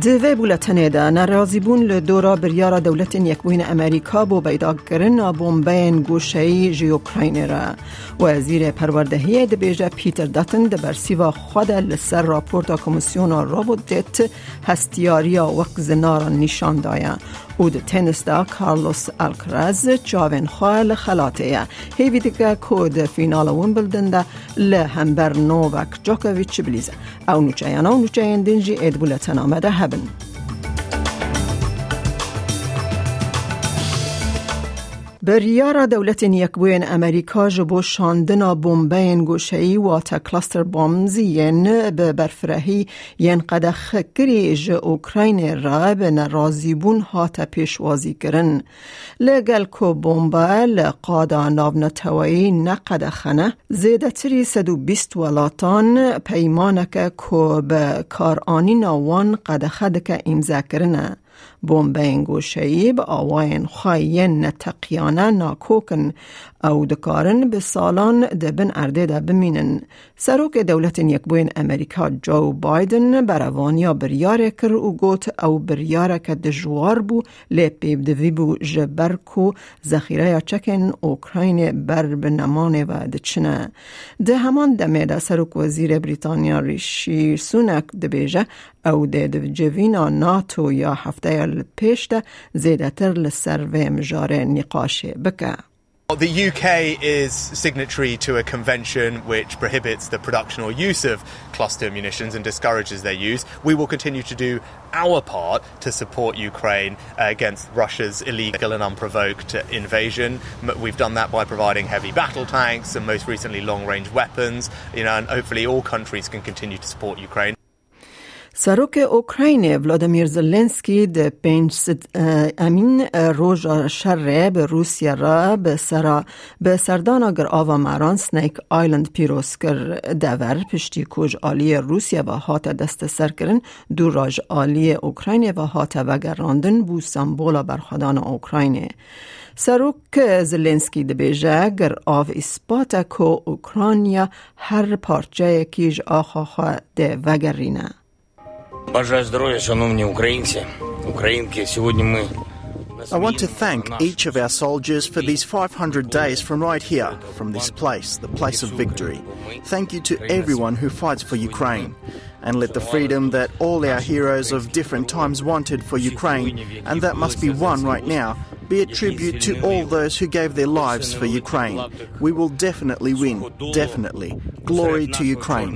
دوی بولتنه ده. نرازی بون لدورا بریارا دولت یکوین امریکا بو بیدا کرن بومبین گوشهی جی اوکراین را. وزیر پروردهی ده بیجه پیتر داتن ده برسیوا خود لسر راپورتا کمیسیون رابط دیت هستیاریا وقت زنارا نشان دایا. او ده تنس دا کارلوس الکرز جاوین خواه لخلاته هیوی دیگه کود فینال ویمبلدن ده لهمبر نووک جوکویچ بلیزه. او نوچه او نوچه دنجی اید بولتن آمده هبن. بریارا دولت یکبوین امریکا جبو شاندنا بومبین گوشهی و تا کلاستر بومزی به برفرهی ین قدخ کری ج اوکراین را به نرازیبون ها تا پیشوازی کرن. لگل کو بومبا لقادا ناونتوایی نقدخنه زیده تری سدو بیست ولاتان پیمانک کو به کارانی ناوان قدخه دکه امزا کرنه. بومبین گوشهی به آواین خواهین نتقیانه ناکوکن او دکارن به سالان دبن ارده ده بمینن. دولت یک بوین امریکا جو بایدن بروانیا بریاره کر و گوت او بریاره که دجوار بو لیپیب دوی بو جبرکو زخیره چکن اوکراین بر بنمانه و دچنه. ده همان دمه ده سروک وزیر بریتانیا ریشی سونک دبیجه او ده جوینا ناتو یا هفته پیش ده زیده تر لسر و مجاره نقاشه بکه. The UK is signatory to a convention which prohibits the production or use of cluster munitions and discourages their use. We will continue to do our part to support Ukraine against Russia's illegal and unprovoked invasion. We've done that by providing heavy battle tanks and most recently long range weapons. You know, and hopefully all countries can continue to support Ukraine. سروک اوکراین ولادیمیر زلنسکی د پنج امین روژا شر به روسیه را به سرا به سردان اگر آوا مران سنیک آیلند پیروز کر دور. پشتی کوج آلی روسیه و هات دست سر کرن دو راج آلی اوکراین و هات وگراندن بو سمبولا برخدان اوکراین. سروک زلنسکی د بیجه گر آف اثبات کو اوکرانیا هر پارچه کیج آخا ده وگرینه. Бажаю здоров'я, шановні українці, українки. Сьогодні ми I want to thank each of our soldiers for these 500 days from right here, from this place, the place of victory. Thank you to everyone who fights for Ukraine. And let the freedom that all our heroes of different times wanted for Ukraine, and that must be won right now, be a tribute to all those who gave their lives for Ukraine. We will definitely win. Definitely. Glory to Ukraine.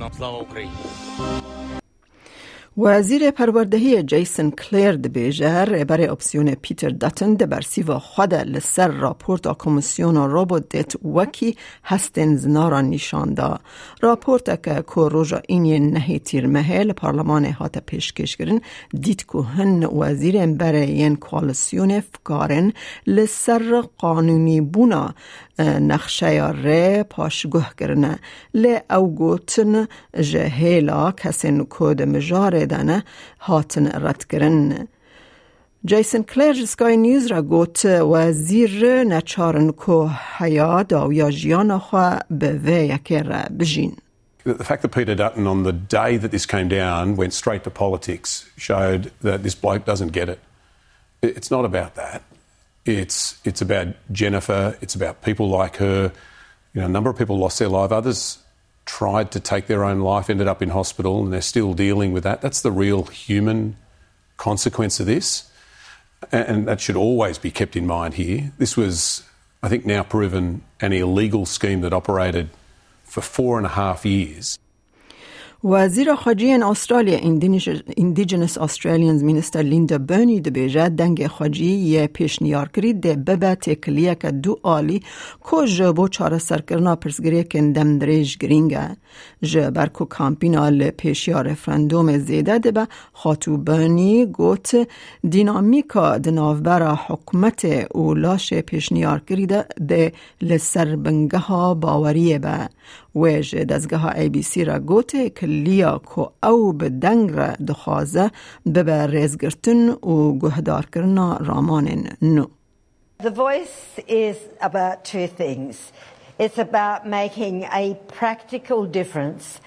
وزیر پروردهی جیسن کلیر د بیجر برای اپسیون پیتر داتن د برسی و خود لسر راپورت کمیسیون روبوت دیت وکی هستن زنارا نشان دا. راپورت که که روژا اینی نهی تیر مهل پارلمان هات پیشکش گرن دیت که هن وزیر برای این کوالسیون فکارن لسر قانونی بونا نقشه ره پاشگوه کرنه لی او گوتن جهیلا کسین کود مجاره دانه هاتن رد کرن جیسن کلیر سکای نیوز را گوت وزیر نچارن که حیات او یا جیان به وی یکی را بجین The fact that Peter Dutton, on the day that this came down, went straight to politics showed that this bloke doesn't get it. It's not about that. It's it's about Jennifer. It's about people like her. You know, a number of people lost their life. Others tried to take their own life, ended up in hospital, and they're still dealing with that. That's the real human consequence of this, and that should always be kept in mind here. This was, I think, now proven an illegal scheme that operated for four and a half years. وزیر خارجه استرالیا اندیجنس استرالیانز مینستر لیندا برنی ده بیجه دنگ خارجی یه پیشنیار کری ده ببه تکلیه که دو آلی که جبو چاره سرکرنا پرسگریه که دم دریج گرینگه جبر که کامپینا لپیشیا رفرندوم زیده ده به خاتو برنی گوت دینامیکا ده نافبرا حکمت اولاش پیشنیار کری ده ده لسر بنگه ها باوریه به ویج دزگاه ای بی سی را گوته که لیا که او به دنگ را دخوازه ببر ریزگرتن و گهدار کرنا رامان نو The voice is about two things. It's about making a practical difference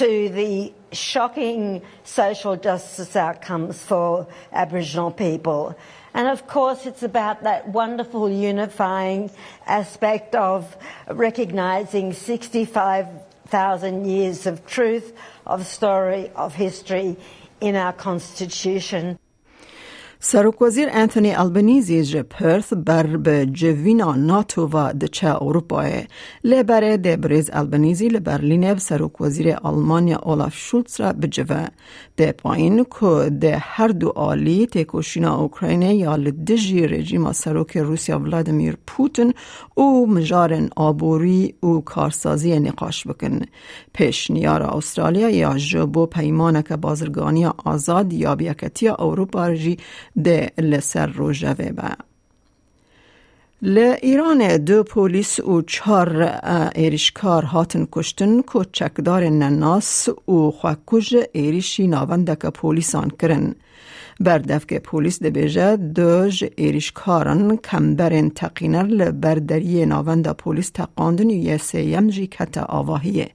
to the shocking social justice outcomes for Aboriginal people. And of course, it's about that wonderful unifying aspect of recognising 65,000 years of truth, of story, of history in our Constitution. سروک وزیر انتونی البنیزی جه پرث بر به جوینا ناتو و دچه اروپای. لبره ده بریز البنیزی لبرلین سروک وزیر آلمانیا اولاف شولتز را بجوه ده پایین که ده هر دو آلی تکوشینا اوکراین یا لدجی رژیم سروک روسیا ولادیمیر پوتین و مجارن آبوری و کارسازی نقاش بکن. پیش نیار استرالیا یا جبو پیمانک بازرگانی آزاد یا بیاکتی اروپا رجی ده لسر روژوه با ل ایران دو پولیس و چهار ایریشکار هاتن کشتن که چکدار نناس و خواکوش ایریشی ناوندک پولیسان کرن. بردفک پولیس ده بیجه دوج ایریشکارن کمبرن تقینر لبردری ناوند پولیس تقاندن یه سیم جی کت آواهیه.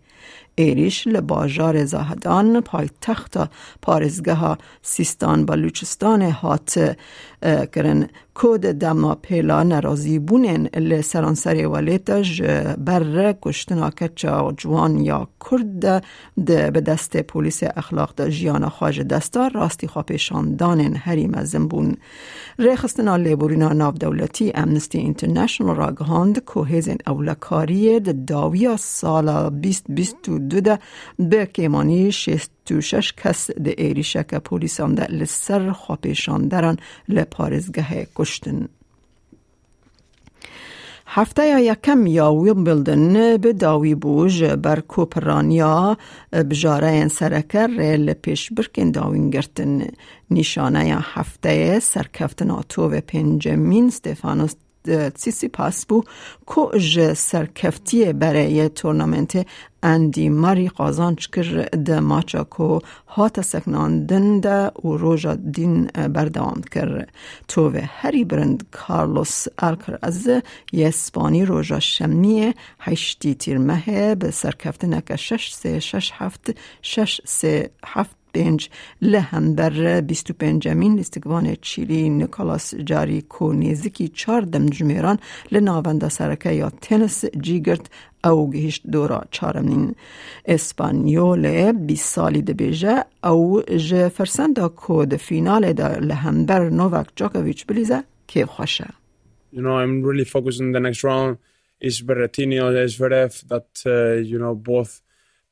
ایریش لباجار زاهدان پای تخت پارزگاه سیستان بلوچستان هات کرن کود دما پیلا نرازی بونن لسرانسری ولیتج بر کشتنا کچا جوان یا کرد ده به دست پولیس اخلاق ده جیانا خواج دستا راستی خواه دانن هری مزن رخستنا لیبورینا ناو دولتی امنستی انترنشنل را گهاند که هیزن اولکاری ده داویا سال 2022 ده به کیمانی شست تو شش کس ده ایریشک پولیسان ده لسر خوابشان دران لپارزگه کشتن. هفته یا یکم یا ویمبلدن به داوی بوج بر کوپرانیا بجاره سرکر ریل پیش برکن داوین گرتن نشانه یا هفته سرکفتن آتو و پنجمین ستفانوس تسیسی پاس بو که سرکفتی برای تورنمنت اندی ماری قازانچ کر ده ماچا کو هات سکناندن ده و روژا دین بردوام کر. تو و هری برند کارلوس الکر از یه اسپانی روژا شمیه هشتی تیر مه به سرکفت نکه شش سه شش هفت شش سه هفت پنج لهم بر 25 مین استگوان چیلی نیکولاس جاری کو نیزکی چار دم جمیران لناونده سرکه یا تنس جیگرت او گهشت دورا چارمین اسپانیول بی سالی ده بیجه او جه فرسنده کو ده فینال ده لهمبر نوواک جاکویچ بلیزه که خوشه You know, I'm really focused on the next round. Is Berrettini or Zverev that, uh, you know, both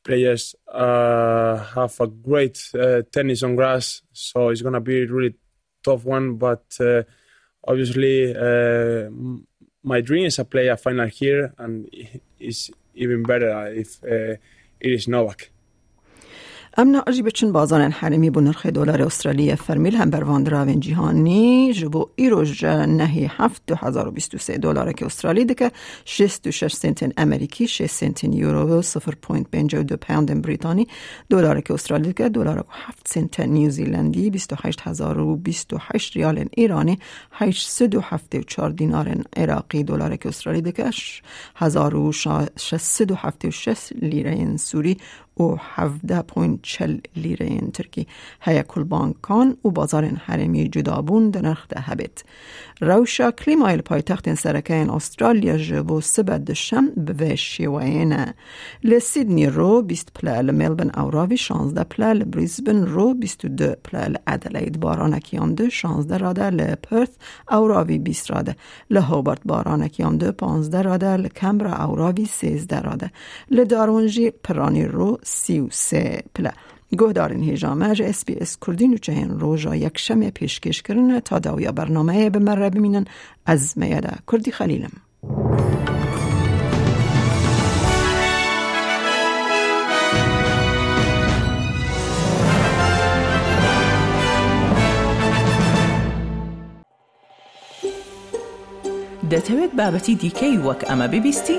players uh, have a great uh, tennis on grass, so it's going to be a really tough one. But uh, obviously, uh, my dream is to play a final here, and it's even better if uh, it is Novak. استرالیا فرمیل هم بر راوین جهانی جبو ایروج نهی هفت دو هزار و بیست و سه دلار که استرالی دکه شست و شش سنتین امریکی شست سنتین یورو صفر پوینت بینجا و دو پوند بریتانی. دلار که استرالی دکه دلار و هفت سنت نیوزیلندی بیست و هشت هزار و بیست و هشت ریال ایرانی هشت سد و هفته و چار دینار عراقی. دلار که استرالی دکه هزار و شست و هفته و شست لیره سوری و 17.40 لیره این ترکی هیا بانکان و بازار حرمی جدابون در نرخ ده هبت. روشا کلیمایل پایتخت سرکین استرالیا جبو سبد دشم به شیوینه. لسیدنی رو 20 پلال ملبن اوراوی 16 پلال بریزبن رو 22 پلال ادلید بارانکیان دو 16 راده لپرث اوراوی 20 راده لهوبرت بارانکیان دو 15 راده لکمبرا اوراوی 13 راده. لدارونجی پرانی رو سی و سێ پلە. گۆدارن هێژامەژ SسPS کوردین و چهێن ڕۆژە یەکشەمێ پێشکێشکردنە تا داویە بەرنمەیە بمەرە ببینن ئەزمەیەدا کوردی خەلیلم. دەتەوێت بابەتی دیکەی وەک ئەمە ببیستی؟